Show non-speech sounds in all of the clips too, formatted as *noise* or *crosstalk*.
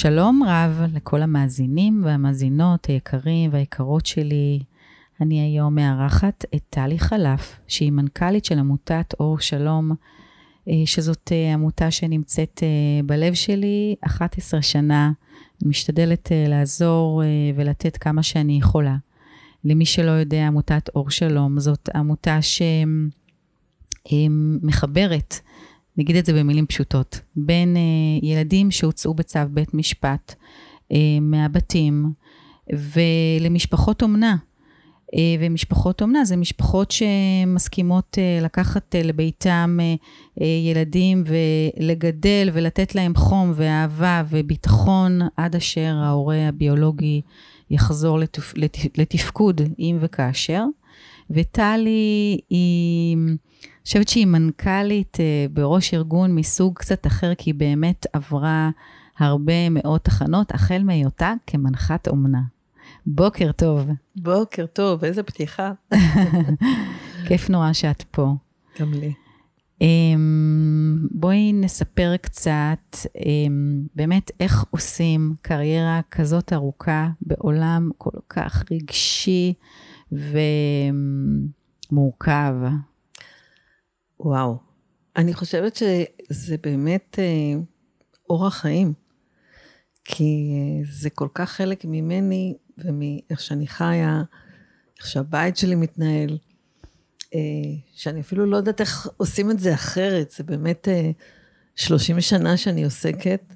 שלום רב לכל המאזינים והמאזינות היקרים והיקרות שלי. אני היום מארחת את טלי חלף, שהיא מנכ"לית של עמותת אור שלום, אה, שזאת אה, עמותה שנמצאת אה, בלב שלי 11 שנה. משתדלת לעזור ולתת כמה שאני יכולה. למי שלא יודע, עמותת אור שלום זאת עמותה שמחברת נגיד את זה במילים פשוטות, בין uh, ילדים שהוצאו בצו בית משפט uh, מהבתים ולמשפחות אומנה. Uh, ומשפחות אומנה זה משפחות שמסכימות uh, לקחת uh, לביתם uh, uh, ילדים ולגדל ולתת להם חום ואהבה וביטחון עד אשר ההורה הביולוגי יחזור. לתפ... לתפקוד אם וכאשר. וטלי היא... חושבת שהיא מנכ"לית uh, בראש ארגון מסוג קצת אחר, כי היא באמת עברה הרבה מאוד תחנות, החל מהיותה כמנחת אומנה. בוקר טוב. בוקר טוב, איזה פתיחה. *laughs* כיף נורא שאת פה. גם לי. Um, בואי נספר קצת um, באמת איך עושים קריירה כזאת ארוכה בעולם כל כך רגשי ומורכב. וואו. אני חושבת שזה באמת אה, אורח חיים. כי אה, זה כל כך חלק ממני ומאיך שאני חיה, איך שהבית שלי מתנהל, אה, שאני אפילו לא יודעת איך עושים את זה אחרת. זה באמת אה, 30 שנה שאני עוסקת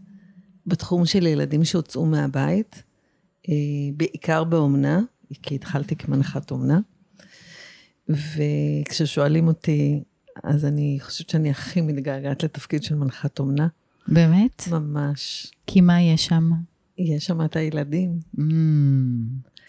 בתחום של ילדים שהוצאו מהבית, אה, בעיקר באומנה, כי התחלתי כמנחת אומנה. וכששואלים אותי, אז אני חושבת שאני הכי מתגעגעת לתפקיד של מנחת אומנה. באמת? ממש. כי מה יש שם? יש שם את הילדים. Mm,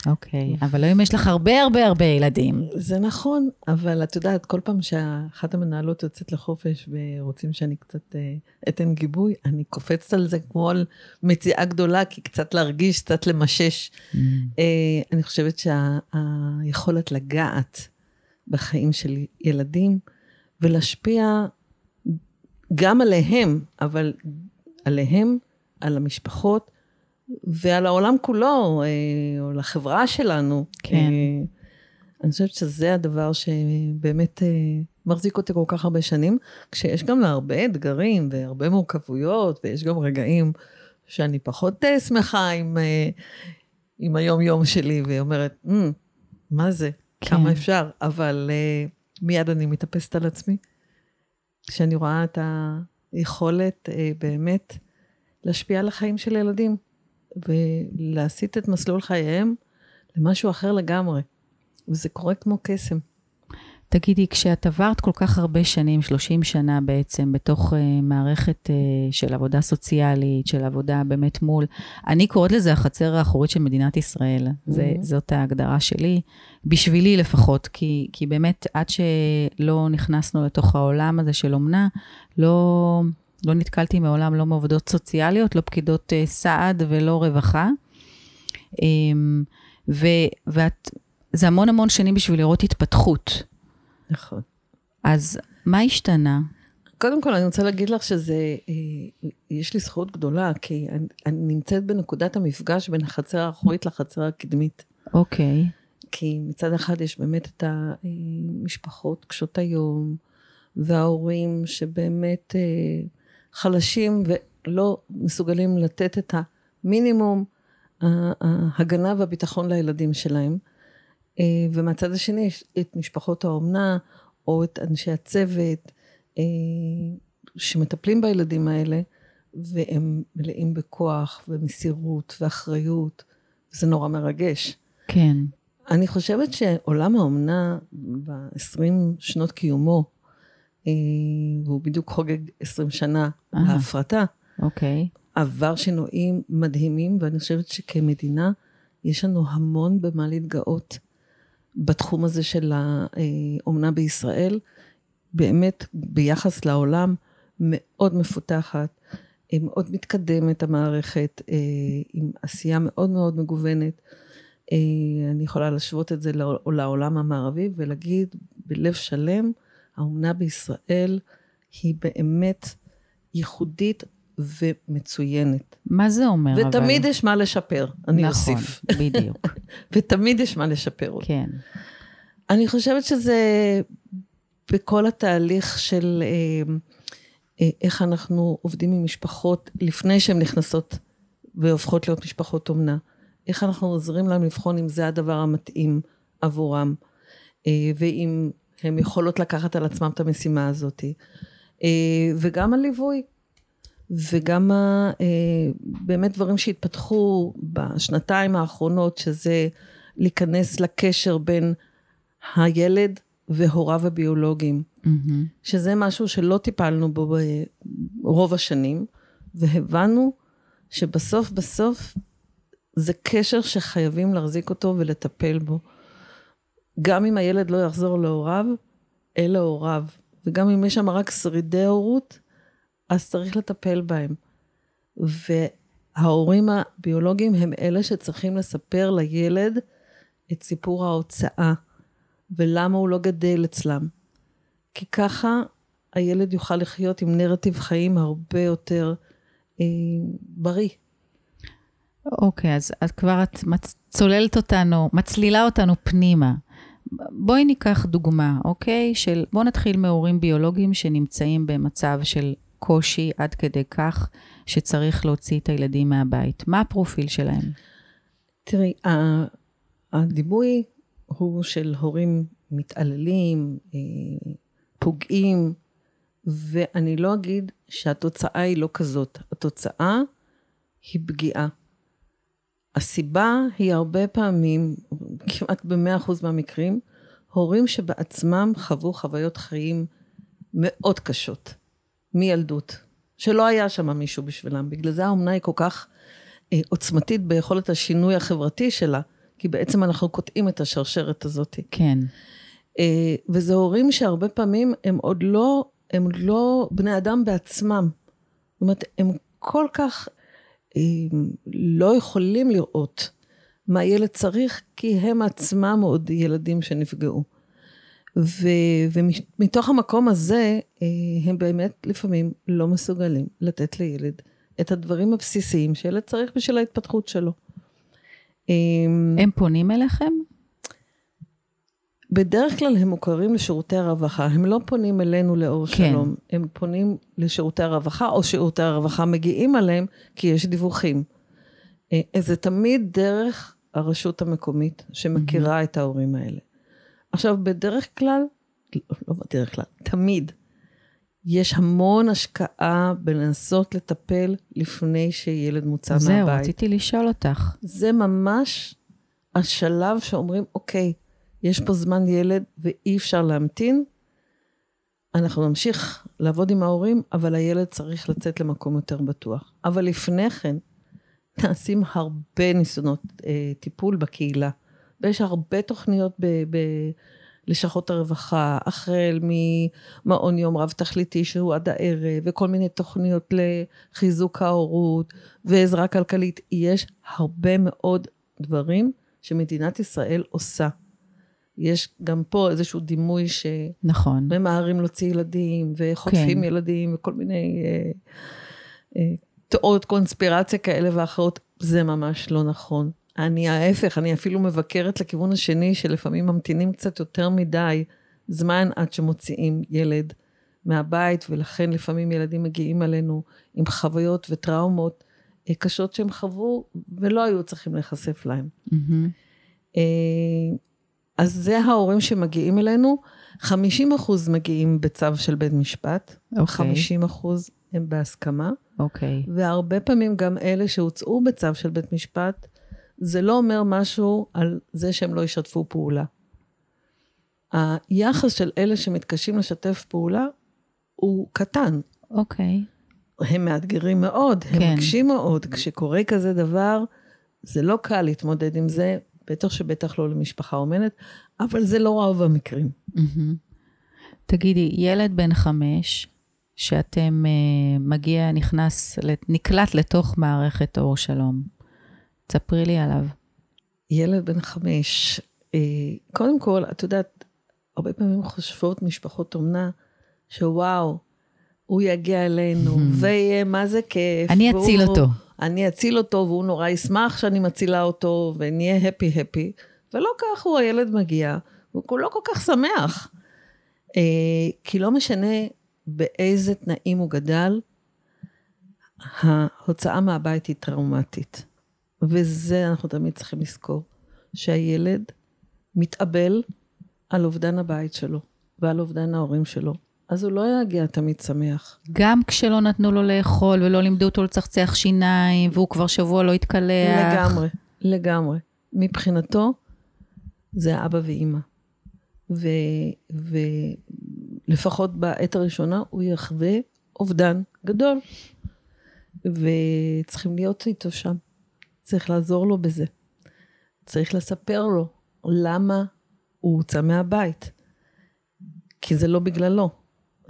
אוקיי, mm, okay. אבל היום יש לך הרבה הרבה הרבה ילדים. זה נכון, אבל את יודעת, כל פעם שאחת המנהלות יוצאת לחופש ורוצים שאני קצת אה, אתן גיבוי, אני קופצת על זה כמו על מציאה גדולה, כי קצת להרגיש, קצת למשש. Mm. אה, אני חושבת שהיכולת שה, לגעת בחיים של ילדים, ולהשפיע גם עליהם, אבל עליהם, על המשפחות ועל העולם כולו, אה, או לחברה שלנו. כן. אה, אני חושבת שזה הדבר שבאמת אה, מחזיק אותי כל כך הרבה שנים, כשיש גם הרבה אתגרים והרבה מורכבויות, ויש גם רגעים שאני פחות שמחה עם, עם היום-יום שלי, והיא אומרת, mm, מה זה? כן. כמה אפשר? אבל מיד אני מתאפסת על עצמי, כשאני רואה את היכולת אה, באמת להשפיע על החיים של ילדים, ולהסיט את מסלול חייהם למשהו אחר לגמרי. וזה קורה כמו קסם. תגידי, כשאת עברת כל כך הרבה שנים, 30 שנה בעצם, בתוך uh, מערכת uh, של עבודה סוציאלית, של עבודה באמת מול, אני קוראת לזה החצר האחורית של מדינת ישראל. Mm-hmm. זה, זאת ההגדרה שלי, בשבילי לפחות, כי, כי באמת עד שלא נכנסנו לתוך העולם הזה של אומנה, לא, לא נתקלתי מעולם לא מעובדות סוציאליות, לא פקידות uh, סעד ולא רווחה. Um, ו, ואת, זה המון המון שנים בשביל לראות התפתחות. נכון. אז מה השתנה? קודם כל, אני רוצה להגיד לך שזה, אה, יש לי זכות גדולה, כי אני, אני נמצאת בנקודת המפגש בין החצר האחורית לחצר הקדמית. אוקיי. כי מצד אחד יש באמת את המשפחות קשות היום, וההורים שבאמת אה, חלשים ולא מסוגלים לתת את המינימום ההגנה והביטחון לילדים שלהם. אה, ומהצד השני יש את משפחות האומנה, או את אנשי הצוות, אה, שמטפלים בילדים האלה, והם מלאים בכוח ומסירות ואחריות, זה נורא מרגש. כן. אני חושבת שעולם האומנה ב-20 שנות קיומו, אה, והוא בדיוק חוגג 20 שנה להפרטה, אוקיי. עבר שינויים מדהימים, ואני חושבת שכמדינה יש לנו המון במה להתגאות. בתחום הזה של האומנה בישראל, באמת ביחס לעולם מאוד מפותחת, מאוד מתקדמת המערכת, אה, עם עשייה מאוד מאוד מגוונת. אה, אני יכולה להשוות את זה לעולם המערבי ולהגיד בלב שלם, האומנה בישראל היא באמת ייחודית ומצוינת. מה זה אומר אבל? ותמיד יש מה לשפר, אני נכון, אוסיף. *laughs* בדיוק, ותמיד יש מה לשפר. כן. אני חושבת שזה בכל התהליך של אה, אה, איך אנחנו עובדים עם משפחות לפני שהן נכנסות והופכות להיות משפחות אומנה. איך אנחנו עוזרים להם לבחון אם זה הדבר המתאים עבורם, אה, ואם הן יכולות לקחת על עצמם את המשימה הזאת. אה, וגם הליווי, וגם ה, אה, באמת דברים שהתפתחו בשנתיים האחרונות, שזה להיכנס לקשר בין הילד והוריו הביולוגיים, מהמם. שזה משהו שלא טיפלנו בו ברוב השנים, והבנו שבסוף בסוף זה קשר שחייבים להחזיק אותו ולטפל בו. גם אם הילד לא יחזור להוריו, אלה הוריו. וגם אם יש שם רק שרידי הורות, אז צריך לטפל בהם. וההורים הביולוגיים הם אלה שצריכים לספר לילד את סיפור ההוצאה, ולמה הוא לא גדל אצלם. כי ככה הילד יוכל לחיות עם נרטיב חיים הרבה יותר אה, בריא. אוקיי, אז את כבר את מצ- צוללת אותנו, מצלילה אותנו פנימה. בואי ניקח דוגמה, אוקיי? של, בואו נתחיל מהורים ביולוגיים שנמצאים במצב של קושי עד כדי כך שצריך להוציא את הילדים מהבית. מה הפרופיל שלהם? תראי, הדימוי הוא של הורים מתעללים, אה, פוגעים, ואני לא אגיד שהתוצאה היא לא כזאת. התוצאה היא פגיעה. הסיבה היא הרבה פעמים, כמעט במאה אחוז מהמקרים, הורים שבעצמם חוו חוויות חיים מאוד קשות, מילדות, שלא היה שם מישהו בשבילם. בגלל זה האומנה היא כל כך אה, עוצמתית ביכולת השינוי החברתי שלה, כי בעצם אנחנו קוטעים את השרשרת הזאת. כן. אה, וזה הורים שהרבה פעמים הם עוד לא, הם לא בני אדם בעצמם. זאת אומרת, הם כל כך אה, לא יכולים לראות מה הילד צריך, כי הם עצמם עוד ילדים שנפגעו. ו, ומתוך המקום הזה, אה, הם באמת לפעמים לא מסוגלים לתת לילד את הדברים הבסיסיים שילד צריך בשביל ההתפתחות שלו. אה, הם פונים אליכם? בדרך כלל הם מוכרים לשירותי הרווחה, הם לא פונים אלינו לאור כן. שלום, הם פונים לשירותי הרווחה, או שירותי הרווחה מגיעים אליהם, כי יש דיווחים. אה, זה תמיד דרך הרשות המקומית שמכירה את ההורים האלה. עכשיו, בדרך כלל, לא, לא בדרך כלל, תמיד, יש המון השקעה בלנסות לטפל לפני שילד מוצא זהו, מהבית. רציתי לשאול אותך. זה ממש השלב שאומרים, אוקיי, יש פה זמן ילד ואי אפשר להמתין, אנחנו נמשיך לעבוד עם ההורים, אבל הילד צריך לצאת למקום יותר בטוח. אבל לפני כן, נעשים הרבה ניסיונות אה, טיפול בקהילה, ויש הרבה תוכניות ב... ב לשכות הרווחה, החל ממעון יום רב תכליתי שהוא עד הערב, וכל מיני תוכניות לחיזוק ההורות ועזרה כלכלית. יש הרבה מאוד דברים שמדינת ישראל עושה. יש גם פה איזשהו דימוי נכון. שממהרים להוציא ילדים, וחוטפים כן. ילדים, וכל מיני אה, אה, תיאוריות קונספירציה כאלה ואחרות. זה ממש לא נכון. אני ההפך, אני אפילו מבקרת לכיוון השני, שלפעמים ממתינים קצת יותר מדי זמן עד שמוציאים ילד מהבית, ולכן לפעמים ילדים מגיעים אלינו עם חוויות וטראומות אה, קשות שהם חוו, ולא היו צריכים להיחשף להם. אה, אז זה ההורים שמגיעים אלינו. 50 אחוז מגיעים בצו של בית משפט, אוקיי. 50 אחוז הם בהסכמה, אוקיי. והרבה פעמים גם אלה שהוצאו בצו של בית משפט, זה לא אומר משהו על זה שהם לא ישתפו פעולה. היחס של אלה שמתקשים לשתף פעולה הוא קטן. אוקיי. הם מאתגרים מאוד, הם כן. מקשים מאוד. כשקורה כזה דבר, זה לא קל להתמודד עם זה, בטח שבטח לא למשפחה אומנת, אבל זה לא רוב המקרים. מהמם. תגידי, ילד בן חמש, שאתם uh, מגיע, נכנס, נקלט לתוך מערכת אור שלום, תספרי לי עליו. ילד בן חמש, אה, קודם כל, את יודעת, הרבה פעמים חושבות משפחות אומנה, שוואו, הוא יגיע אלינו, ויהיה מה זה כיף. אני אציל והוא- אותו. אני אציל אותו, והוא נורא ישמח שאני מצילה אותו, ונהיה הפי הפי. ולא כך הוא, הילד מגיע, הוא כולו כל כך שמח. אה, כי לא משנה באיזה תנאים הוא גדל, ההוצאה מהבית היא טראומטית. וזה אנחנו תמיד צריכים לזכור, שהילד מתאבל על אובדן הבית שלו ועל אובדן ההורים שלו. אז הוא לא יגיע תמיד שמח. גם כשלא נתנו לו לאכול ולא לימדו אותו לצחצח שיניים, והוא כבר שבוע לא התקלח. לגמרי, לגמרי. מבחינתו, זה אבא ואימא. ולפחות בעת הראשונה הוא יחווה אובדן גדול. וצריכים להיות איתו שם. צריך לעזור לו בזה. צריך לספר לו למה הוא הוצא מהבית. כי זה לא בגללו.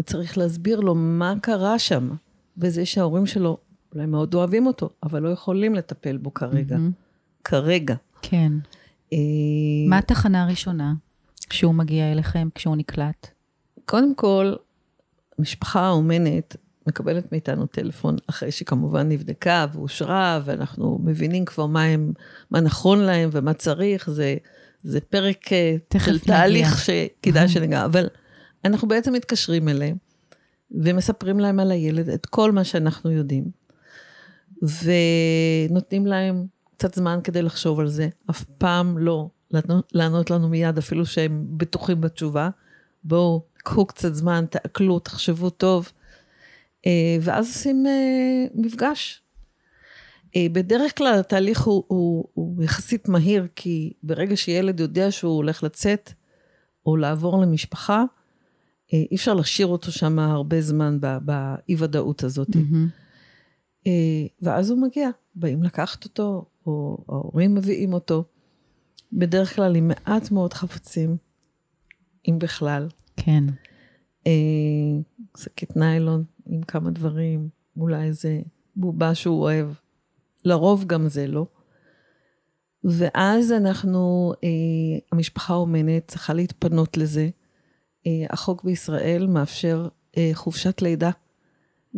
צריך להסביר לו מה קרה שם. וזה שההורים שלו אולי מאוד אוהבים אותו, אבל לא יכולים לטפל בו כרגע. מהמם. כרגע. כן. אה, מה התחנה הראשונה כשהוא מגיע אליכם, כשהוא נקלט? קודם כל, המשפחה האומנת מקבלת מאיתנו טלפון, אחרי שכמובן נבדקה ואושרה, ואנחנו מבינים כבר מה, הם, מה נכון להם ומה צריך, זה, זה פרק אה, של. תהליך שכדאי שניגע, אבל אנחנו בעצם מתקשרים אליהם, ומספרים להם על הילד את כל מה שאנחנו יודעים, ונותנים להם קצת זמן כדי לחשוב על זה, אף פעם לא לענות- לנו מיד, אפילו שהם בטוחים בתשובה. בואו, קחו קצת זמן, תעכלו, תחשבו טוב, ואז עושים אה, מפגש. אה, בדרך כלל התהליך הוא, הוא, הוא יחסית מהיר, כי ברגע שילד יודע שהוא הולך לצאת, או לעבור למשפחה, אה, אי אפשר להשאיר אותו שם הרבה זמן באי-ודאות הזאת. אה, ואז הוא מגיע, באים לקחת אותו, או ההורים מביאים אותו. בדרך כלל עם מעט מאוד חפצים, אם בכלל. כן. אה, שקית ניילון עם כמה דברים, אולי איזה בובה שהוא אוהב. לרוב גם זה לא. ואז אנחנו, אה, המשפחה האומנת צריכה להתפנות לזה. אה, החוק בישראל מאפשר אה, חופשת לידה,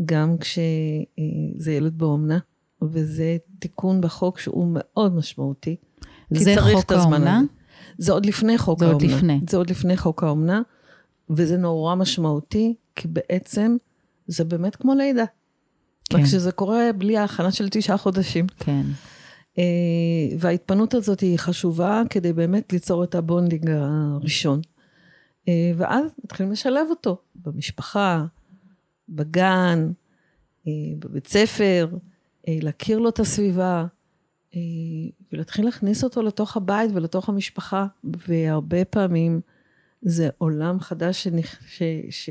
גם כשזה ילד באומנה, וזה תיקון בחוק שהוא מאוד משמעותי. זה חוק האומנה? הזה. זה עוד לפני חוק זה עוד האומנה. לפני. זה עוד לפני חוק האומנה, וזה נורא משמעותי, כי בעצם זה באמת כמו לידה. כן. רק שזה קורה בלי ההכנה של תשעה חודשים. כן. אה, וההתפנות הזאת היא חשובה כדי באמת ליצור את ה bonding הראשון. אה, ואז מתחילים לשלב אותו במשפחה, בגן, אה, בבית ספר, להכיר לו את הסביבה, ולהתחיל להכניס אותו לתוך הבית ולתוך המשפחה. והרבה פעמים זה עולם חדש שנכ... ש...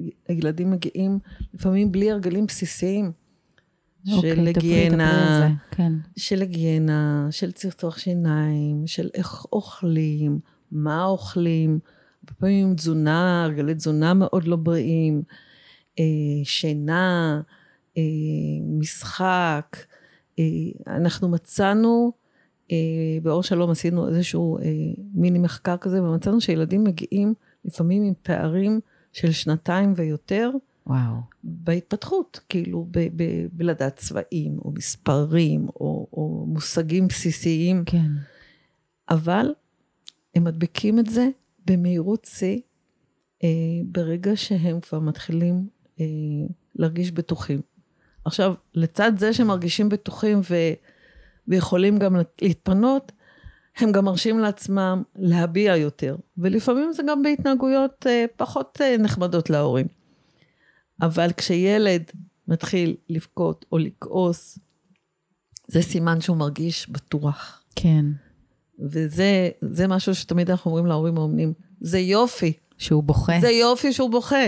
שהילדים מגיעים לפעמים בלי הרגלים בסיסיים. של אוקיי, היגיינה. כן. של היגיינה, של צחצוח שיניים, של איך אוכלים, מה אוכלים, הרבה פעמים תזונה, הרגלי תזונה מאוד לא בריאים, אה, שינה, אה, משחק. אה, אנחנו מצאנו, אה, באור שלום עשינו איזשהו אה, מיני מחקר כזה, ומצאנו שילדים מגיעים לפעמים עם פערים של שנתיים ויותר, וואו. בהתפתחות, כאילו ב- ב- בלדעת צבעים, או מספרים, או, או מושגים בסיסיים, כן. אבל הם מדביקים את זה במהירות שיא, אה, ברגע שהם כבר מתחילים אה, להרגיש בטוחים. עכשיו, לצד זה שהם מרגישים בטוחים ו, ויכולים גם להתפנות, הם גם מרשים לעצמם להביע יותר, ולפעמים זה גם בהתנהגויות אה, פחות אה, נחמדות להורים. אבל כשילד מתחיל לבכות או לכעוס, זה סימן שהוא מרגיש בטוח. כן. וזה זה משהו שתמיד אנחנו אומרים להורים האומנים, זה יופי, שהוא בוכה. זה יופי שהוא בוכה.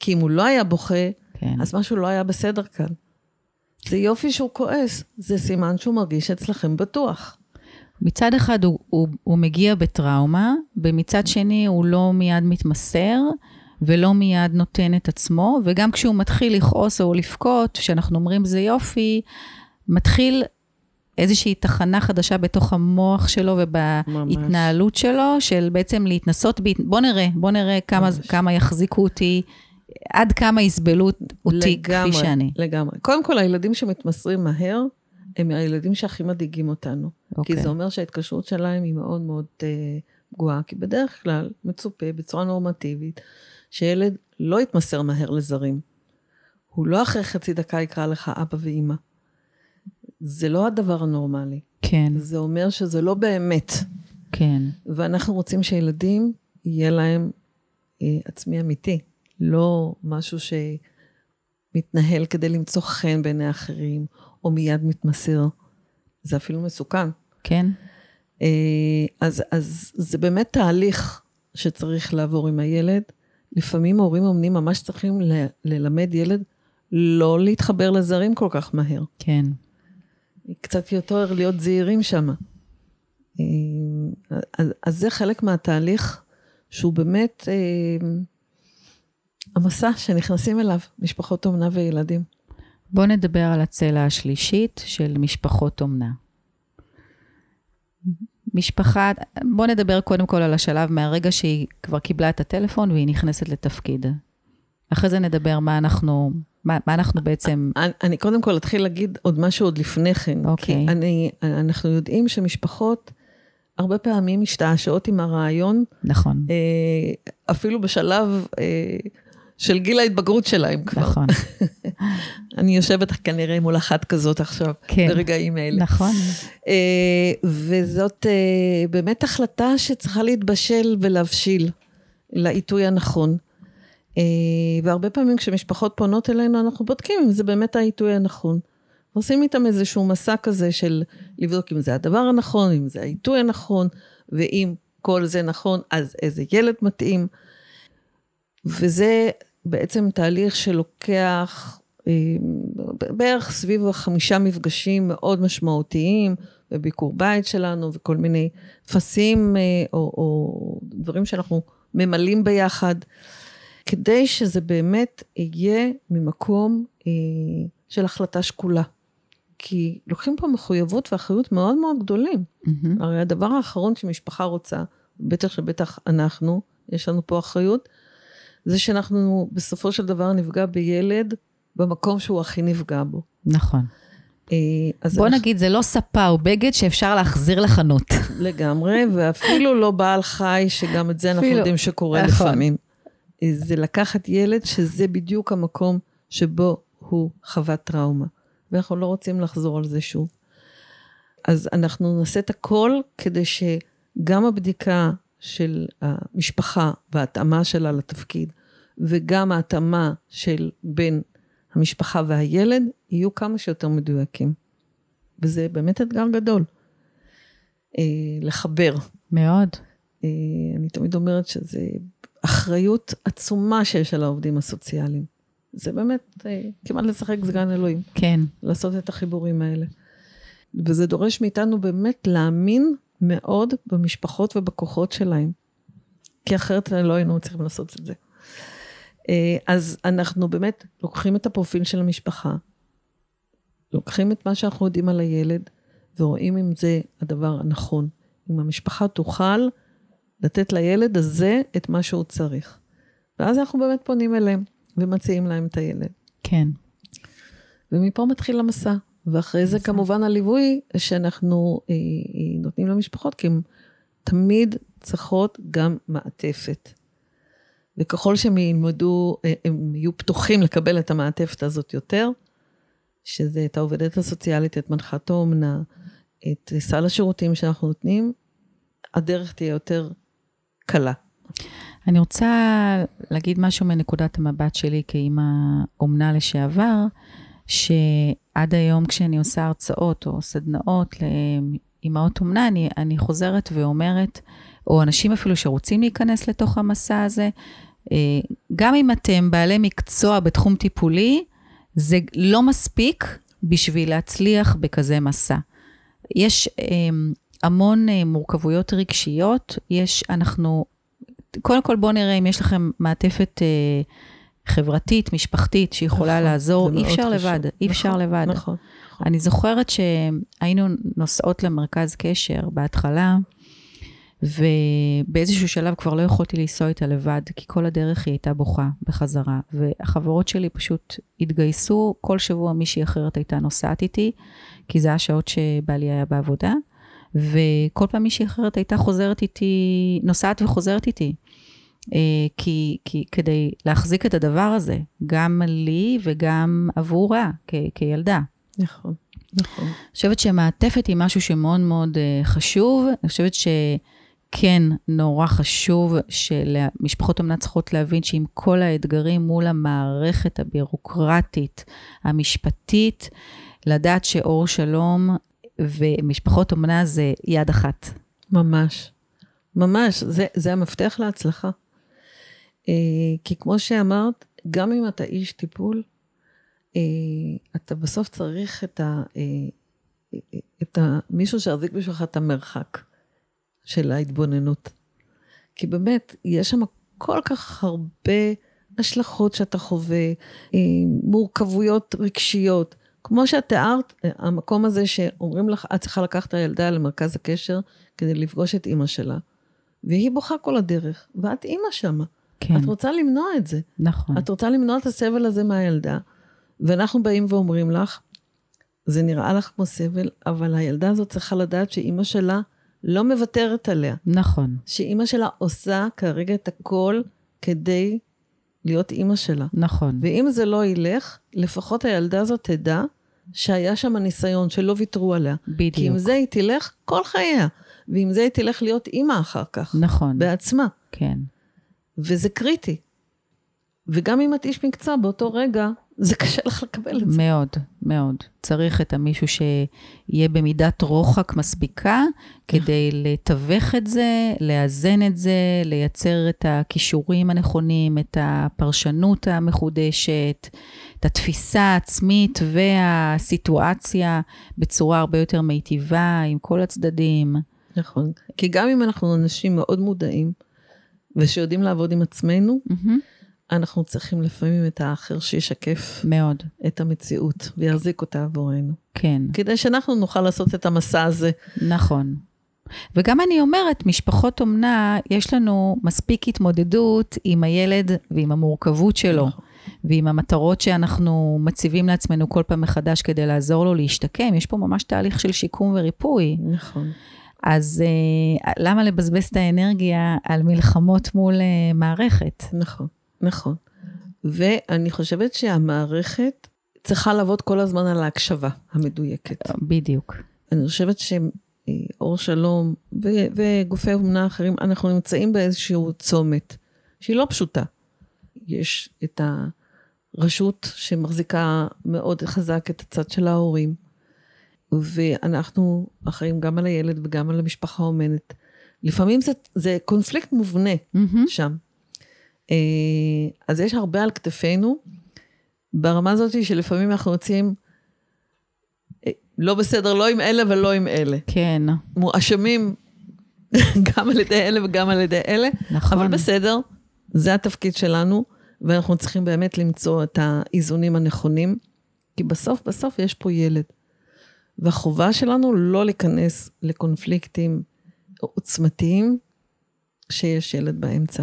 כי אם הוא לא היה בוכה, כן. אז משהו לא היה בסדר כאן. זה יופי שהוא כועס, זה סימן שהוא מרגיש אצלכם בטוח. מצד אחד הוא, הוא, הוא מגיע בטראומה, ומצד שני הוא לא מיד מתמסר, ולא מיד נותן את עצמו, וגם כשהוא מתחיל לכעוס או לבכות, שאנחנו אומרים זה יופי, מתחיל איזושהי תחנה חדשה בתוך המוח שלו ובהתנהלות שלו, של בעצם להתנסות, ב... בוא נראה, בוא נראה כמה, ממש. כמה יחזיקו אותי עד כמה יסבלו אותי לגמרי, כפי שאני. לגמרי. קודם כל, הילדים שמתמסרים מהר, הם הילדים שהכי מדאיגים אותנו. אוקיי. כי זה אומר שההתקשרות שלהם היא מאוד מאוד אה, פגועה, כי בדרך כלל מצופה בצורה נורמטיבית שילד לא יתמסר מהר לזרים. הוא לא אחרי חצי דקה יקרא לך אבא ואימא. זה לא הדבר הנורמלי. כן, זה אומר שזה לא באמת. כן, ואנחנו רוצים שילדים, יהיה להם אה, עצמי אמיתי, לא משהו שמתנהל כדי למצוא חן בעיני אחרים, או מיד מתמסר. זה אפילו מסוכן. כן, אה, אז, אז זה באמת תהליך שצריך לעבור עם הילד. לפעמים הורים אומנים ממש צריכים ל- ללמד ילד לא להתחבר לזרים כל כך מהר. כן. קצת יותר להיות זהירים שם. אז, אז זה חלק מהתהליך שהוא באמת אה, המסע שנכנסים אליו, משפחות אומנה וילדים. בואו נדבר על הצלע השלישית של משפחות אומנה. משפחה, בואו נדבר קודם כל על השלב מהרגע שהיא כבר קיבלה את הטלפון והיא נכנסת לתפקיד. אחרי זה נדבר מה אנחנו, מה, מה אנחנו בעצם, אני, אני קודם כל אתחיל להגיד עוד משהו עוד לפני כן. אוקיי. כי אני, אנחנו יודעים שמשפחות הרבה פעמים משתעשעות עם הרעיון, נכון, אה, אפילו בשלב אה, של גיל ההתבגרות שלהם כבר. נכון, *laughs* אני יושבת כנראה מול אחת כזאת עכשיו, כן. ברגעים האלה. נכון, אה, וזאת אה, באמת החלטה שצריכה להתבשל ולהבשיל לעיתוי הנכון. אה, והרבה פעמים כשמשפחות פונות אלינו, אנחנו בודקים אם זה באמת העיתוי הנכון. עושים איתם איזשהו מסע כזה של לבדוק אם זה הדבר הנכון, אם זה העיתוי הנכון, ואם כל זה נכון, אז איזה ילד מתאים. וזה בעצם תהליך שלוקח אה, בערך סביב החמישה מפגשים מאוד משמעותיים, בביקור בית שלנו וכל מיני טפסים אה, או, או דברים שאנחנו ממלאים ביחד, כדי שזה באמת יהיה ממקום אה, של החלטה שקולה. כי לוקחים פה מחויבות ואחריות מאוד מאוד גדולים. מהמם, הרי הדבר האחרון שמשפחה רוצה, בטח שבטח אנחנו, יש לנו פה אחריות, זה שאנחנו בסופו של דבר נפגע בילד במקום שהוא הכי נפגע בו. נכון. אה, אז בוא אנחנו- נגיד, זה לא ספה או בגד שאפשר להחזיר לחנות. לגמרי, ואפילו לא בעל חי, שגם את זה אנחנו אפילו- יודעים שקורה נכון. לפעמים. אה, זה לקחת ילד שזה בדיוק המקום שבו הוא חווה טראומה, ואנחנו לא רוצים לחזור על זה שוב. אז אנחנו נעשה את הכל כדי שגם הבדיקה של המשפחה וההתאמה שלה לתפקיד, וגם ההתאמה של בין המשפחה והילד, יהיו כמה שיותר מדויקים. וזה באמת אתגר גדול. אה, לחבר. מאוד. אה, אני תמיד אומרת שזו אחריות עצומה שיש על העובדים הסוציאליים. זה באמת אה, כמעט לשחק סגן אלוהים, כן, לעשות את החיבורים האלה. וזה דורש מאיתנו באמת להאמין מאוד במשפחות ובכוחות שלהם, כי אחרת לא היינו צריכים לעשות את זה. אה, אז אנחנו באמת לוקחים את הפרופיל של המשפחה, לוקחים את מה שאנחנו יודעים על הילד, ורואים אם זה הדבר הנכון. אם המשפחה תוכל לתת לילד הזה את מה שהוא צריך. ואז אנחנו באמת פונים אליהם ומציעים להם את הילד. כן. ומפה מתחיל המסע. ואחרי זה כמובן הליווי שאנחנו אה, אה, נותנים למשפחות, כי הן תמיד צריכות גם מעטפת. וככל שהם ילמדו, אה, הם יהיו פתוחים לקבל את המעטפת הזאת יותר, שזה את העובדת הסוציאלית, את מנחת האומנה, את סל השירותים שאנחנו נותנים, הדרך תהיה יותר קלה. אני רוצה להגיד משהו מנקודת המבט שלי כאימא אומנה לשעבר, שעד היום כשאני עושה הרצאות או סדנאות לאימהות אומנה, אני, אני חוזרת ואומרת, או אנשים אפילו שרוצים להיכנס לתוך המסע הזה, אה, גם אם אתם בעלי מקצוע בתחום טיפולי, זה לא מספיק בשביל להצליח בכזה מסע. יש אה, המון אה, מורכבויות רגשיות, יש, אנחנו, קודם כל בואו נראה אם יש לכם מעטפת אה, חברתית, משפחתית, שיכולה נכון, לעזור, אי אפשר חשוב. לבד, אי אפשר נכון, לבד. נכון. אני זוכרת שהיינו נוסעות למרכז קשר בהתחלה, ובאיזשהו שלב כבר לא יכולתי לנסוע איתה לבד, כי כל הדרך היא הייתה בוכה בחזרה. והחברות שלי פשוט התגייסו, כל שבוע מישהי אחרת הייתה נוסעת איתי, כי זה השעות שבעלי היה בעבודה, וכל פעם מישהי אחרת הייתה חוזרת איתי, נוסעת וחוזרת איתי. אה, כי, כי כדי להחזיק את הדבר הזה, גם לי וגם עבורה כ, כילדה. נכון, נכון. אני חושבת שמעטפת היא משהו שמאוד מאוד אה, חשוב. אני חושבת שכן, נורא חשוב שמשפחות אומנה צריכות להבין שעם כל האתגרים מול המערכת הבירוקרטית, המשפטית, לדעת שאור שלום ומשפחות אומנה זה יד אחת. ממש. ממש, זה, זה המפתח להצלחה. אה, כי כמו שאמרת, גם אם אתה איש טיפול, אה, אתה בסוף צריך את, ה, אה, את ה, מישהו שיחזיק בשבילך את המרחק של ההתבוננות. כי באמת, יש שם כל כך הרבה השלכות שאתה חווה, מורכבויות רגשיות. כמו שאת תיארת, המקום הזה שאומרים לך, את צריכה לקחת את הילדה למרכז הקשר כדי לפגוש את אימא שלה. והיא בוכה כל הדרך, ואת אימא שמה. כן. את רוצה למנוע את זה. נכון. את רוצה למנוע את הסבל הזה מהילדה, ואנחנו באים ואומרים לך, זה נראה לך כמו סבל, אבל הילדה הזאת צריכה לדעת שאימא שלה לא מוותרת עליה. נכון. שאימא שלה עושה כרגע את הכל כדי להיות אימא שלה. נכון. ואם זה לא ילך, לפחות הילדה הזאת תדע שהיה שם ניסיון, שלא ויתרו עליה. בדיוק. כי עם זה היא תלך כל חייה, ועם זה היא תלך להיות אימא אחר כך. נכון. בעצמה. כן. וזה קריטי. וגם אם את איש מקצוע, באותו רגע, זה קשה לך לקבל את זה. מאוד, מאוד. צריך את המישהו שיהיה במידת רוחק מספיקה, כדי לתווך את זה, לאזן את זה, לייצר את הכישורים הנכונים, את הפרשנות המחודשת, את התפיסה העצמית והסיטואציה בצורה הרבה יותר מיטיבה עם כל הצדדים. נכון. כי גם אם אנחנו אנשים מאוד מודעים, ושיודעים לעבוד עם עצמנו, mm-hmm. אנחנו צריכים לפעמים את האחר שישקף מאוד את המציאות ויחזיק אותה עבורנו. כן. כדי שאנחנו נוכל לעשות את המסע הזה. נכון. וגם אני אומרת, משפחות אומנה, יש לנו מספיק התמודדות עם הילד ועם המורכבות שלו, נכון. ועם המטרות שאנחנו מציבים לעצמנו כל פעם מחדש כדי לעזור לו להשתקם. יש פה ממש תהליך של שיקום וריפוי. נכון. אז uh, למה לבזבז את האנרגיה על מלחמות מול uh, מערכת? נכון, נכון. ואני חושבת שהמערכת צריכה לעבוד כל הזמן על ההקשבה המדויקת. בדיוק. אני חושבת שאור שלום ו- וגופי אומנה אחרים, אנחנו נמצאים באיזשהו צומת שהיא לא פשוטה. יש את הרשות שמחזיקה מאוד חזק את הצד של ההורים. ואנחנו אחראים גם על הילד וגם על המשפחה האומנת. לפעמים זה, זה קונפליקט מובנה mm-hmm. שם. אה, אז יש הרבה על כתפינו, ברמה הזאת שלפעמים אנחנו יוצאים אה, לא בסדר, לא עם אלה ולא עם אלה. כן. מואשמים *laughs* גם על ידי אלה וגם על ידי אלה. נכון. אבל בסדר, זה התפקיד שלנו, ואנחנו צריכים באמת למצוא את האיזונים הנכונים, כי בסוף בסוף יש פה ילד. והחובה שלנו לא להיכנס לקונפליקטים עוצמתיים כשיש ילד באמצע.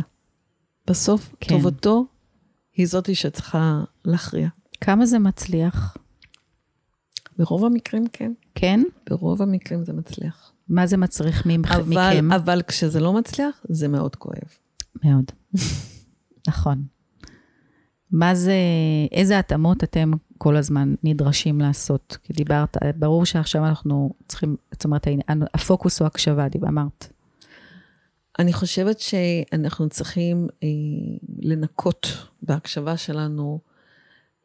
בסוף, כן. טובתו היא זאתי שצריכה להכריע. כמה זה מצליח? ברוב המקרים כן. כן? ברוב המקרים זה מצליח. מה זה מצריך ממכם? אבל, אבל כשזה לא מצליח, זה מאוד כואב. מאוד. *laughs* נכון. מה זה, איזה התאמות אתם כל הזמן נדרשים לעשות? כי דיברת, ברור שעכשיו אנחנו צריכים, זאת אומרת, הפוקוס הוא הקשבה, אמרת. אני חושבת שאנחנו צריכים אה, לנקות בהקשבה שלנו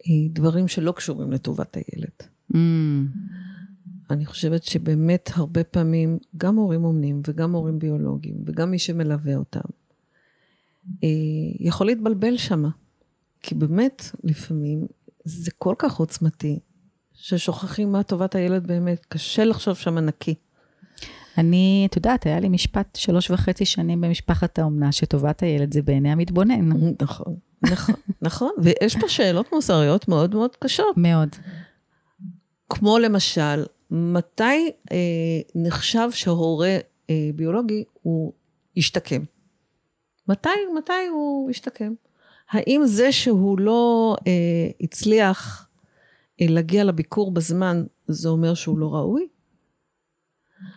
אה, דברים שלא קשורים לטובת הילד. Mm. אני חושבת שבאמת הרבה פעמים, גם הורים אומנים וגם הורים ביולוגיים וגם מי שמלווה אותם, אה, יכול להתבלבל שמה. כי באמת, לפעמים זה כל כך עוצמתי, ששוכחים מה טובת הילד באמת, קשה לחשוב שם נקי. אני, את יודעת, היה לי משפט שלוש וחצי שנים במשפחת האומנה, שטובת הילד זה בעיני המתבונן. נכון, נכון, נכון. ויש פה שאלות מוסריות מאוד מאוד קשות. מאוד. כמו למשל, מתי אה, נחשב שהורה אה, ביולוגי הוא ישתקם. מתי, מתי הוא ישתקם? האם זה שהוא לא אה, הצליח אה, להגיע לביקור בזמן, זה אומר שהוא לא ראוי?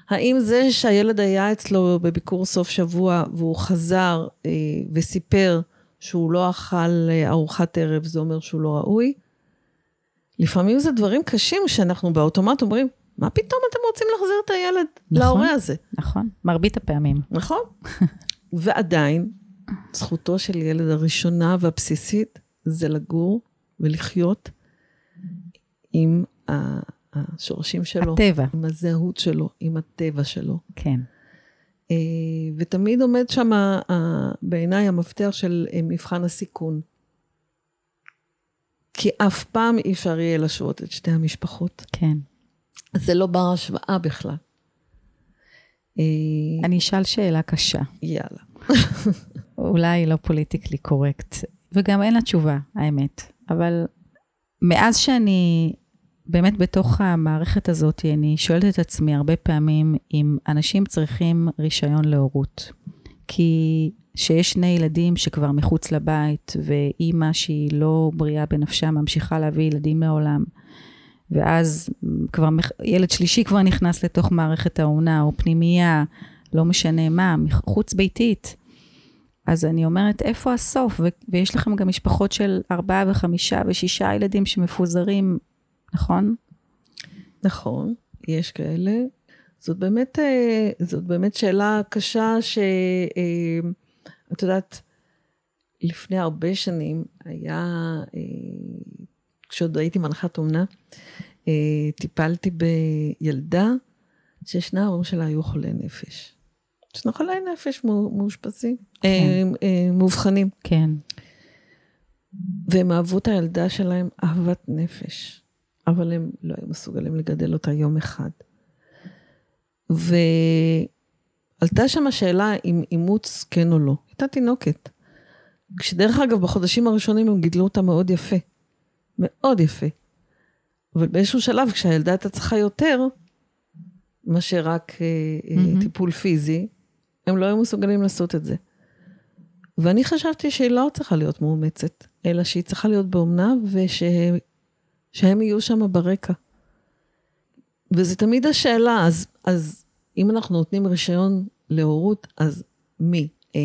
האם זה שהילד היה אצלו בביקור סוף שבוע והוא חזר אה, וסיפר שהוא לא אכל אה, ארוחת ערב, זה אומר שהוא לא ראוי? לפעמים זה דברים קשים שאנחנו באוטומט אומרים, מה פתאום אתם רוצים להחזיר את הילד נכון, להורה הזה? נכון, מרבית הפעמים. נכון. ועדיין, זכותו של ילד הראשונה והבסיסית זה לגור ולחיות עם השורשים שלו. הטבע. עם הזהות שלו, עם הטבע שלו. כן. אה, ותמיד עומד שם בעיניי המפתח של אה, מבחן הסיכון. כי אף פעם אי אפשר יהיה להשוות את שתי המשפחות. כן. זה לא בר השוואה בכלל. אה, אני אשאל שאלה קשה. יאללה. *laughs* אולי לא פוליטיקלי קורקט, וגם אין לה תשובה, האמת. אבל מאז שאני באמת בתוך המערכת הזאת, אני שואלת את עצמי הרבה פעמים אם אנשים צריכים רישיון להורות. כי שיש שני ילדים שכבר מחוץ לבית, ואימא שהיא לא בריאה בנפשה ממשיכה להביא ילדים לעולם, ואז כבר ילד שלישי כבר נכנס לתוך מערכת האומנה, או פנימייה, לא משנה מה, חוץ ביתית. אז אני אומרת, איפה הסוף? ו- ויש לכם גם משפחות של ארבעה וחמישה ושישה ילדים שמפוזרים, נכון? נכון, יש כאלה. זאת באמת, אה, זאת באמת שאלה קשה שאת אה, יודעת, לפני הרבה שנים היה, אה, כשעוד הייתי מנחת אומנה, טיפלתי בילדה ששני ההורים שלה היו חולי נפש. שני חולי נפש מאושפזים, כן. מאובחנים. כן. והם אהבו את הילדה שלהם אהבת נפש, אבל הם לא היו מסוגלים לגדל אותה יום אחד. ועלתה שם השאלה אם אימוץ כן או לא. הייתה תינוקת. כשדרך אגב, בחודשים הראשונים הם גידלו אותה מאוד יפה. מאוד יפה. אבל באיזשהו שלב, כשהילדה הייתה צריכה יותר, מאשר רק mm-hmm. טיפול פיזי, הם לא היו מסוגלים לעשות את זה. ואני חשבתי שהיא לא צריכה להיות מאומצת, אלא שהיא צריכה להיות באומנה ושהם וש... יהיו שם ברקע. וזה תמיד השאלה, אז, אז אם אנחנו נותנים רישיון להורות, אז מי? אה,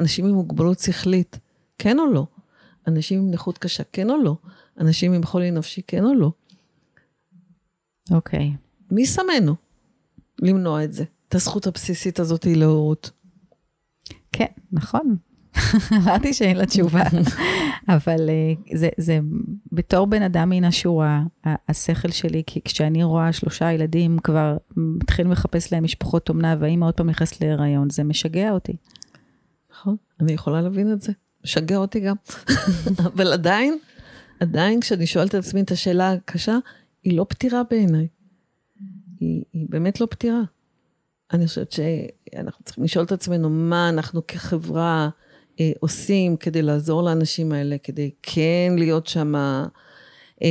אנשים עם מוגבלות שכלית, כן או לא? אנשים עם נכות קשה, כן או לא? אנשים עם חולי נפשי, כן או לא? אוקיי. Okay. מי שמנו למנוע את זה, את הזכות הבסיסית הזאת להורות? כן, נכון. *laughs* אמרתי שאין לה תשובה, *laughs* אבל אה, זה, זה בתור בן אדם מן השורה, השכל שלי, כי כשאני רואה שלושה ילדים כבר מתחילים לחפש להם משפחות אומנה, והאימא עוד פעם נכנסת להיריון, זה משגע אותי. נכון, אני יכולה להבין את זה. משגע אותי גם. *laughs* אבל עדיין, עדיין כשאני שואלת את עצמי את השאלה הקשה, היא לא פתירה בעיניי. היא, היא באמת לא פתירה. אני חושבת שאנחנו צריכים לשאול את עצמנו מה אנחנו כחברה, אה, עושים כדי לעזור לאנשים האלה, כדי כן להיות שם אה,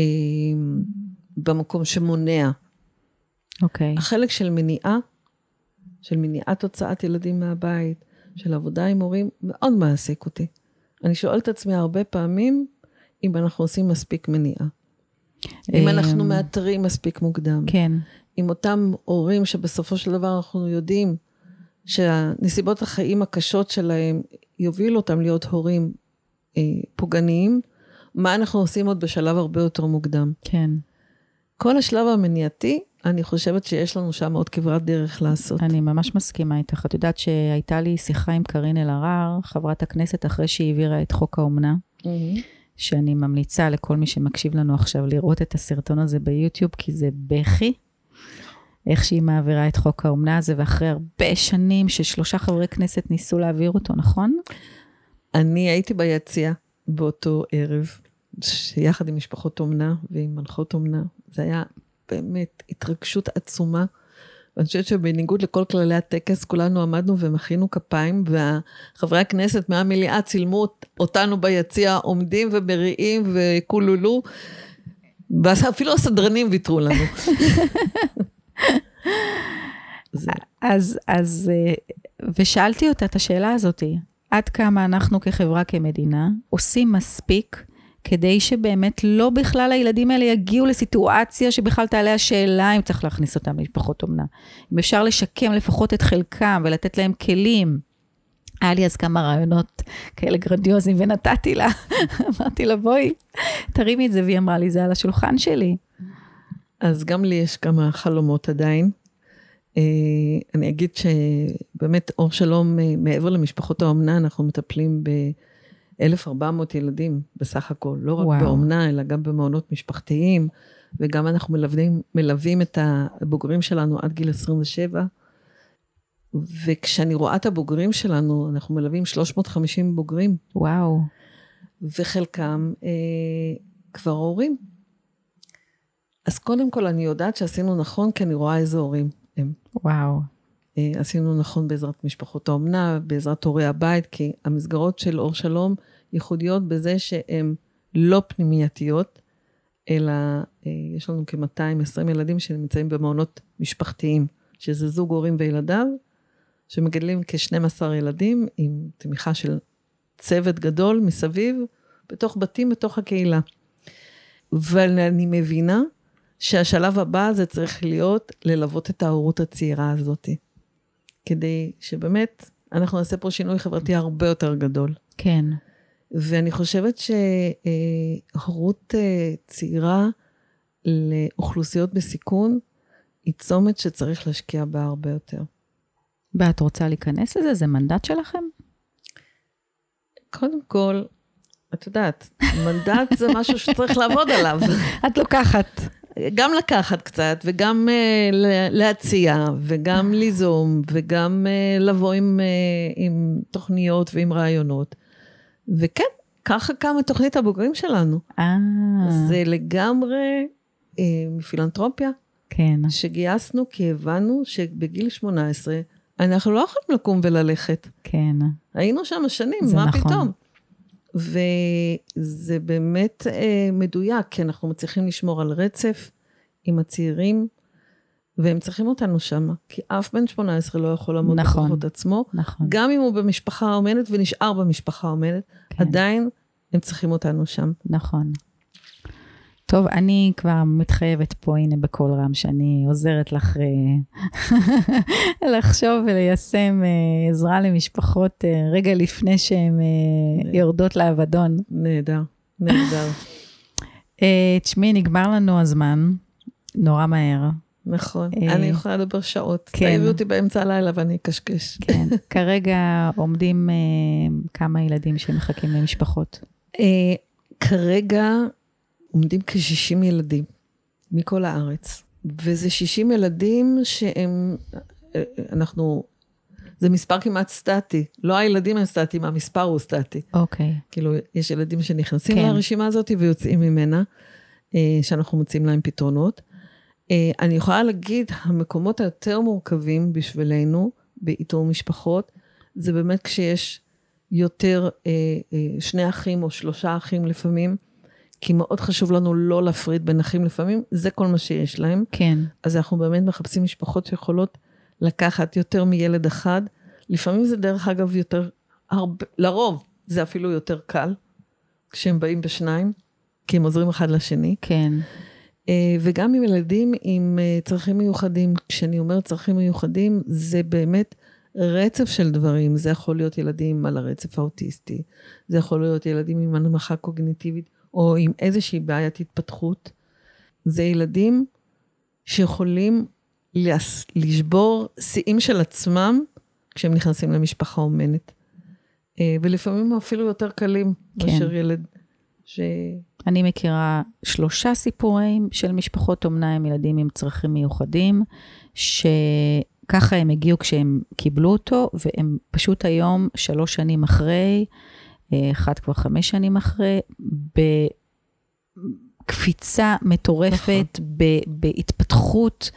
במקום שמונע. אוקיי. Okay. החלק של מניעה, של מניעת הוצאת ילדים מהבית, של עבודה עם הורים, מאוד מעסיק אותי. אני שואלת את עצמי הרבה פעמים אם אנחנו עושים מספיק מניעה. אם אנחנו אמ, מאתרים מספיק מוקדם. כן. עם אותם הורים שבסופו של דבר אנחנו יודעים שהנסיבות החיים הקשות שלהם יובילו אותם להיות הורים אה, פוגעניים, מה אנחנו עושים עוד בשלב הרבה יותר מוקדם. כן. כל השלב המניעתי, אני חושבת שיש לנו שם עוד כברת דרך לעשות. אני ממש מסכימה איתך. את יודעת שהייתה לי שיחה עם קארין אלהרר, חברת הכנסת, אחרי שהיא העבירה את חוק האומנה, mm-hmm. שאני ממליצה לכל מי שמקשיב לנו עכשיו לראות את הסרטון הזה ביוטיוב, כי זה בכי. איך שהיא מעבירה את חוק האומנה הזה, ואחרי הרבה שנים ששלושה חברי כנסת ניסו להעביר אותו, נכון? אני הייתי ביציע באותו ערב, יחד עם משפחות אומנה ועם מנחות אומנה. זה היה באמת התרגשות עצומה. ואני חושבת שבניגוד לכל כללי הטקס, כולנו עמדנו ומחינו כפיים, וחברי הכנסת מהמליאה צילמו אותנו ביציע עומדים ומריעים וקולולו, ואפילו הסדרנים ויתרו לנו. *laughs* אז, אז, אה, ושאלתי אותה את השאלה הזאת, עד כמה אנחנו כחברה, כמדינה, עושים מספיק כדי שבאמת לא בכלל הילדים האלה יגיעו לסיטואציה שבכלל תעלה השאלה אם צריך להכניס אותם למשפחות אומנה. אם אפשר לשקם לפחות את חלקם ולתת להם כלים. היה לי אז כמה רעיונות כאלה גרנדיוזיים, ונתתי לה, *laughs* אמרתי לה, בואי, תרימי את זה, והיא אמרה לי, זה על השולחן שלי. אז גם לי יש כמה חלומות עדיין. אה, אני אגיד שבאמת, אור שלום, אה, מעבר למשפחות האומנה, אנחנו מטפלים ב-1,400 ילדים בסך הכל. לא רק וואו. באומנה, אלא גם במעונות משפחתיים, וגם אנחנו מלווים, מלווים את הבוגרים שלנו עד גיל 27. וכשאני רואה את הבוגרים שלנו, אנחנו מלווים 350 בוגרים. וואו. וחלקם אה, כבר הורים. אז קודם כל, אני יודעת שעשינו נכון, כי אני רואה איזה הורים. וואו. אה, עשינו נכון בעזרת משפחות האומנה, בעזרת הורי הבית, כי המסגרות של אור שלום ייחודיות בזה שהן לא פנימייתיות, אלא אה, יש לנו כ-220 ילדים שנמצאים במעונות משפחתיים, שזה זוג הורים וילדיו, שמגדלים כ-12 ילדים עם תמיכה של צוות גדול מסביב, בתוך בתים, בתוך הקהילה. ואני מבינה שהשלב הבא זה צריך להיות ללוות את ההורות הצעירה הזאת, כדי שבאמת אנחנו נעשה פה שינוי חברתי הרבה יותר גדול. כן. ואני חושבת שהורות אה, צעירה לאוכלוסיות בסיכון היא צומת שצריך להשקיע בה הרבה יותר. ואת רוצה להיכנס לזה? זה מנדט שלכם? קודם כל, את יודעת, מנדט זה משהו שצריך לעבוד עליו. *laughs* את לוקחת. גם לקחת קצת, וגם uh, להציע, וגם ליזום, וגם uh, לבוא עם, uh, עם תוכניות ועם רעיונות. וכן, ככה קמה תוכנית הבוגרים שלנו. אה. זה לגמרי uh, מפילנטרופיה. כן. שגייסנו כי הבנו שבגיל 18, אנחנו לא יכולים לקום וללכת. כן. היינו שם שנים, מה נכון. פתאום? וזה באמת אה, מדויק, כי אנחנו מצליחים לשמור על רצף עם הצעירים, והם צריכים אותנו שם, כי אף בן 18 לא יכול לעמוד נכון, בכוחות עצמו. נכון. גם אם הוא במשפחה אומנת ונשאר במשפחה אומנת, כן. עדיין הם צריכים אותנו שם. נכון. טוב, אני כבר מתחייבת פה, הנה בקול רם, שאני עוזרת לך אה, *laughs* לחשוב וליישם אה, עזרה למשפחות אה, רגע לפני שהן יורדות לאבדון. נהדר, נהדר. *laughs* תשמעי, נגמר לנו הזמן, נורא מהר. נכון, אני יכולה לדבר שעות. כן. תעיבי אותי באמצע הלילה ואני אקשקש. כן, *laughs* כרגע עומדים כמה ילדים שמחכים למשפחות. כרגע עומדים כ-60 ילדים מכל הארץ, וזה 60 ילדים שהם, אנחנו, זה מספר כמעט סטטי. לא הילדים הם סטטיים, המספר הוא סטטי. אוקיי. Okay. כאילו, יש ילדים שנכנסים כן. לרשימה הזאת ויוצאים ממנה, אה, שאנחנו מוצאים להם פתרונות. אה, אני יכולה להגיד, המקומות היותר מורכבים בשבילנו, באיתור משפחות, זה באמת כשיש יותר, אה, שני אחים או שלושה אחים לפעמים, כי מאוד חשוב לנו לא להפריד בין אחים לפעמים, זה כל מה שיש להם. כן. אז אנחנו באמת מחפשים משפחות שיכולות לקחת יותר מילד אחד. לפעמים זה דרך אגב יותר, הרבה, לרוב זה אפילו יותר קל, כשהם באים בשניים, כי הם עוזרים אחד לשני. כן. אה, וגם עם ילדים עם אה, צרכים מיוחדים, כשאני אומרת צרכים מיוחדים, זה באמת רצף של דברים. זה יכול להיות ילדים על הרצף האוטיסטי, זה יכול להיות ילדים עם הנמכה קוגניטיבית, או עם איזושהי בעיית התפתחות, זה ילדים שיכולים לשבור שיאים של עצמם כשהם נכנסים למשפחה אומנת. אה, ולפעמים אפילו יותר קלים כן. מאשר ילד ש... אני מכירה שלושה סיפורים של משפחות אומנה עם ילדים עם צרכים מיוחדים, שככה הם הגיעו כשהם קיבלו אותו, והם פשוט היום, שלוש שנים אחרי, אחת כבר חמש שנים אחרי, בקפיצה מטורפת, נכון. בהתפתחות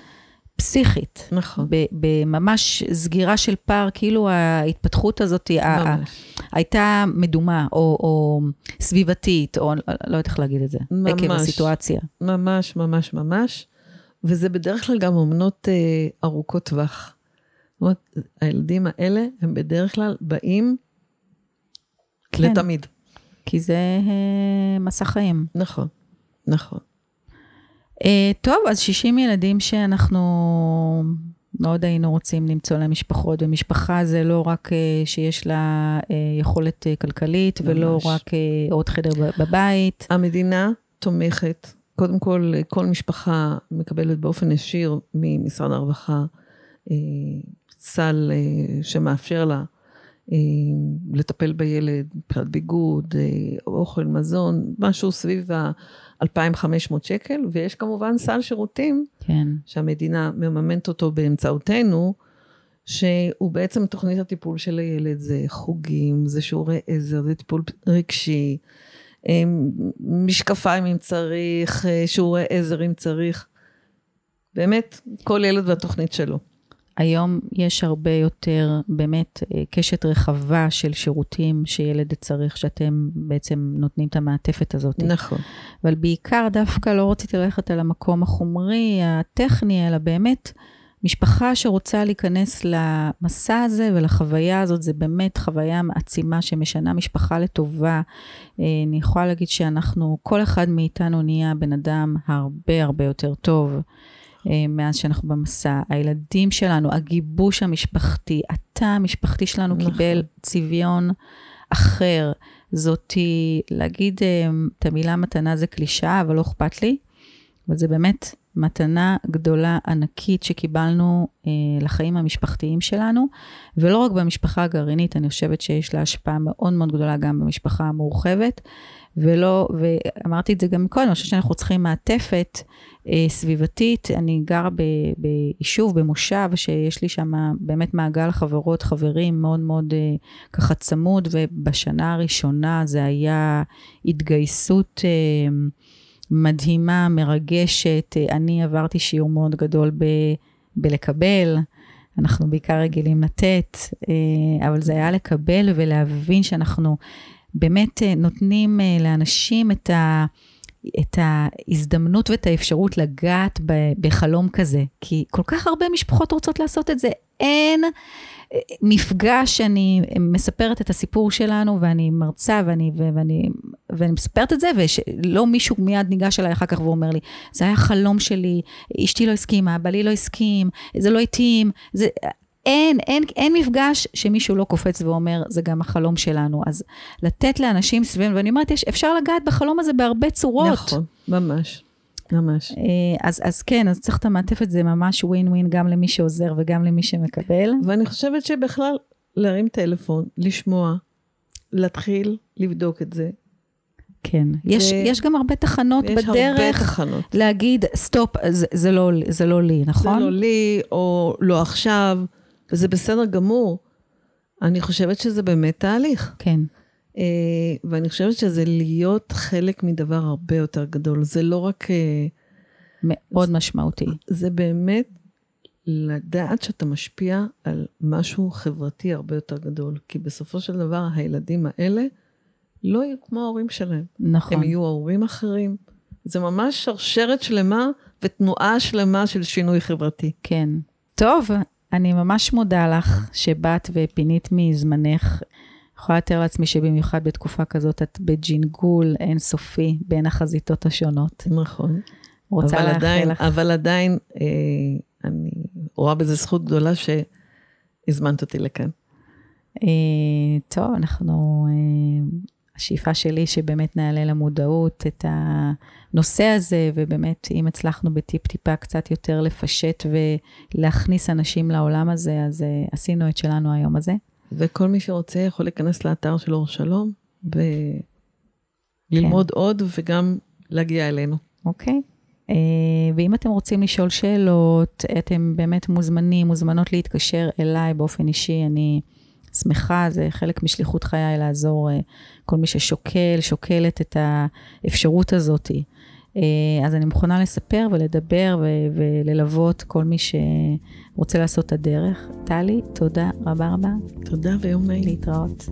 פסיכית. נכון. בממש סגירה של פער, כאילו ההתפתחות הזאת ממש. הייתה מדומה, או, או סביבתית, או לא יודעת איך להגיד את זה, ממש, עקב הסיטואציה. ממש, ממש, ממש. וזה בדרך כלל גם אומנות אה, ארוכות טווח. זאת אומרת, הילדים האלה, הם בדרך כלל באים כן. לתמיד. כי זה אה, מסע חיים. נכון, נכון. אה, טוב, אז 60 ילדים שאנחנו מאוד היינו רוצים למצוא להם משפחות, ומשפחה זה לא רק אה, שיש לה אה, יכולת אה, כלכלית, ולא ממש. רק אה, עוד חדר בבית. המדינה תומכת, קודם כל, כל משפחה מקבלת באופן ישיר ממשרד הרווחה סל שמאפשר לה לטפל בילד מבחינת ביגוד, אה, אוכל, מזון, משהו סביב ה-2,500 שקל, ויש כמובן סל שירותים כן, שהמדינה מממנת אותו באמצעותנו, שהוא בעצם תוכנית הטיפול של הילד, זה חוגים, זה שיעורי עזר, זה טיפול רגשי, אמ, משקפיים אם צריך, אה, שיעורי עזר אם צריך. באמת, כל ילד והתוכנית שלו. היום יש הרבה יותר באמת אה, קשת רחבה של שירותים שילד צריך, שאתם בעצם נותנים את המעטפת הזאת. נכון. אבל בעיקר דווקא לא רציתי ללכת על המקום החומרי, הטכני, אלא באמת משפחה שרוצה להיכנס למסע הזה ולחוויה הזאת, זה באמת חוויה מעצימה שמשנה משפחה לטובה. אה, אני יכולה להגיד שאנחנו, כל אחד מאיתנו נהיה בן אדם הרבה הרבה יותר טוב. אה, מאז שאנחנו במסע, הילדים שלנו, הגיבוש המשפחתי, התא המשפחתי שלנו נכון. קיבל צביון אחר. זאתי, להגיד אה, את המילה מתנה זה קלישאה, אבל לא אכפת לי. אבל זה באמת מתנה גדולה, ענקית, שקיבלנו אה, לחיים המשפחתיים שלנו, ולא רק במשפחה הגרעינית, אני חושבת שיש לה השפעה מאוד מאוד גדולה גם במשפחה המורחבת, ולא, ואמרתי את זה גם קודם, אני חושבת שאנחנו צריכים מעטפת אה, סביבתית. אני גרה ב, ביישוב, במושב, שיש לי שם באמת מעגל חברות, חברים מאוד מאוד אה, ככה צמוד, ובשנה הראשונה זה היה התגייסות אה, מדהימה, מרגשת. אה, אני עברתי שיעור מאוד גדול ב, בלקבל. אנחנו בעיקר רגילים לתת, אה, אבל זה היה לקבל ולהבין שאנחנו באמת אה, נותנים אה, לאנשים את, ה, את ההזדמנות ואת האפשרות לגעת בחלום כזה. כי כל כך הרבה משפחות רוצות לעשות את זה. אין אה, מפגש, אני מספרת את הסיפור שלנו, ואני מרצה, ואני, ואני, ואני מספרת את זה, ולא מישהו מיד ניגש אליי אחר כך ואומר לי, זה היה חלום שלי, אשתי לא הסכימה, בעלי לא הסכים, זה לא התאים, זה... אין, אין, אין מפגש שמישהו לא קופץ ואומר, זה גם החלום שלנו. אז לתת לאנשים סביבנו, ואני אומרת, יש, אפשר לגעת בחלום הזה בהרבה צורות. נכון, ממש, ממש. אה, אז, אז כן, אז צריך את המעטפת, זה ממש ווין ווין גם למי שעוזר וגם למי שמקבל. ואני חושבת שבכלל, להרים טלפון, לשמוע, להתחיל לבדוק את זה. כן. יש, יש גם הרבה תחנות יש הרבה בדרך תחנות. להגיד, סטופ, זה, זה, לא, זה לא לי, נכון? זה לא לי, או לא עכשיו, וזה בסדר גמור. אני חושבת שזה באמת תהליך. כן. אה, ואני חושבת שזה להיות חלק מדבר הרבה יותר גדול. זה לא רק... אה, מאוד משמעותי. זה באמת לדעת שאתה משפיע על משהו חברתי הרבה יותר גדול. כי בסופו של דבר, הילדים האלה לא יהיו כמו ההורים שלהם. נכון. הם יהיו ההורים אחרים. זה ממש שרשרת שלמה ותנועה שלמה של שינוי חברתי. כן. טוב, אני ממש מודה לך שבאת ופינית מזמנך. יכולה לתאר לעצמי שבמיוחד בתקופה כזאת את בג'ינגול אינסופי בין החזיתות השונות. נכון. רוצה אבל לאחל עדיין, לך. אבל עדיין, אה, אני רואה בזה זכות גדולה שהזמנת אותי לכאן. אה, טוב, אנחנו, אה, השאיפה שלי שבאמת נעלה למודעות את הנושא הזה, ובאמת, אם הצלחנו בטיפ-טיפה קצת יותר לפשט ולהכניס אנשים לעולם הזה, אז אה, עשינו את שלנו היום הזה. וכל מי שרוצה יכול להיכנס לאתר של אור שלום וללמוד כן. עוד וגם להגיע אלינו. אוקיי? אה, ואם אתם רוצים לשאול שאלות, אתם באמת מוזמנים, מוזמנות להתקשר אליי באופן אישי, אני שמחה, זה חלק משליחות חיי לעזור אה, כל מי ששוקל, שוקלת את האפשרות הזאת. אה, אז אני מוכנה לספר ולדבר ו- וללוות כל מי שרוצה לעשות את הדרך. טלי, תודה רבה רבה, תודה ויום נעים. להתראות.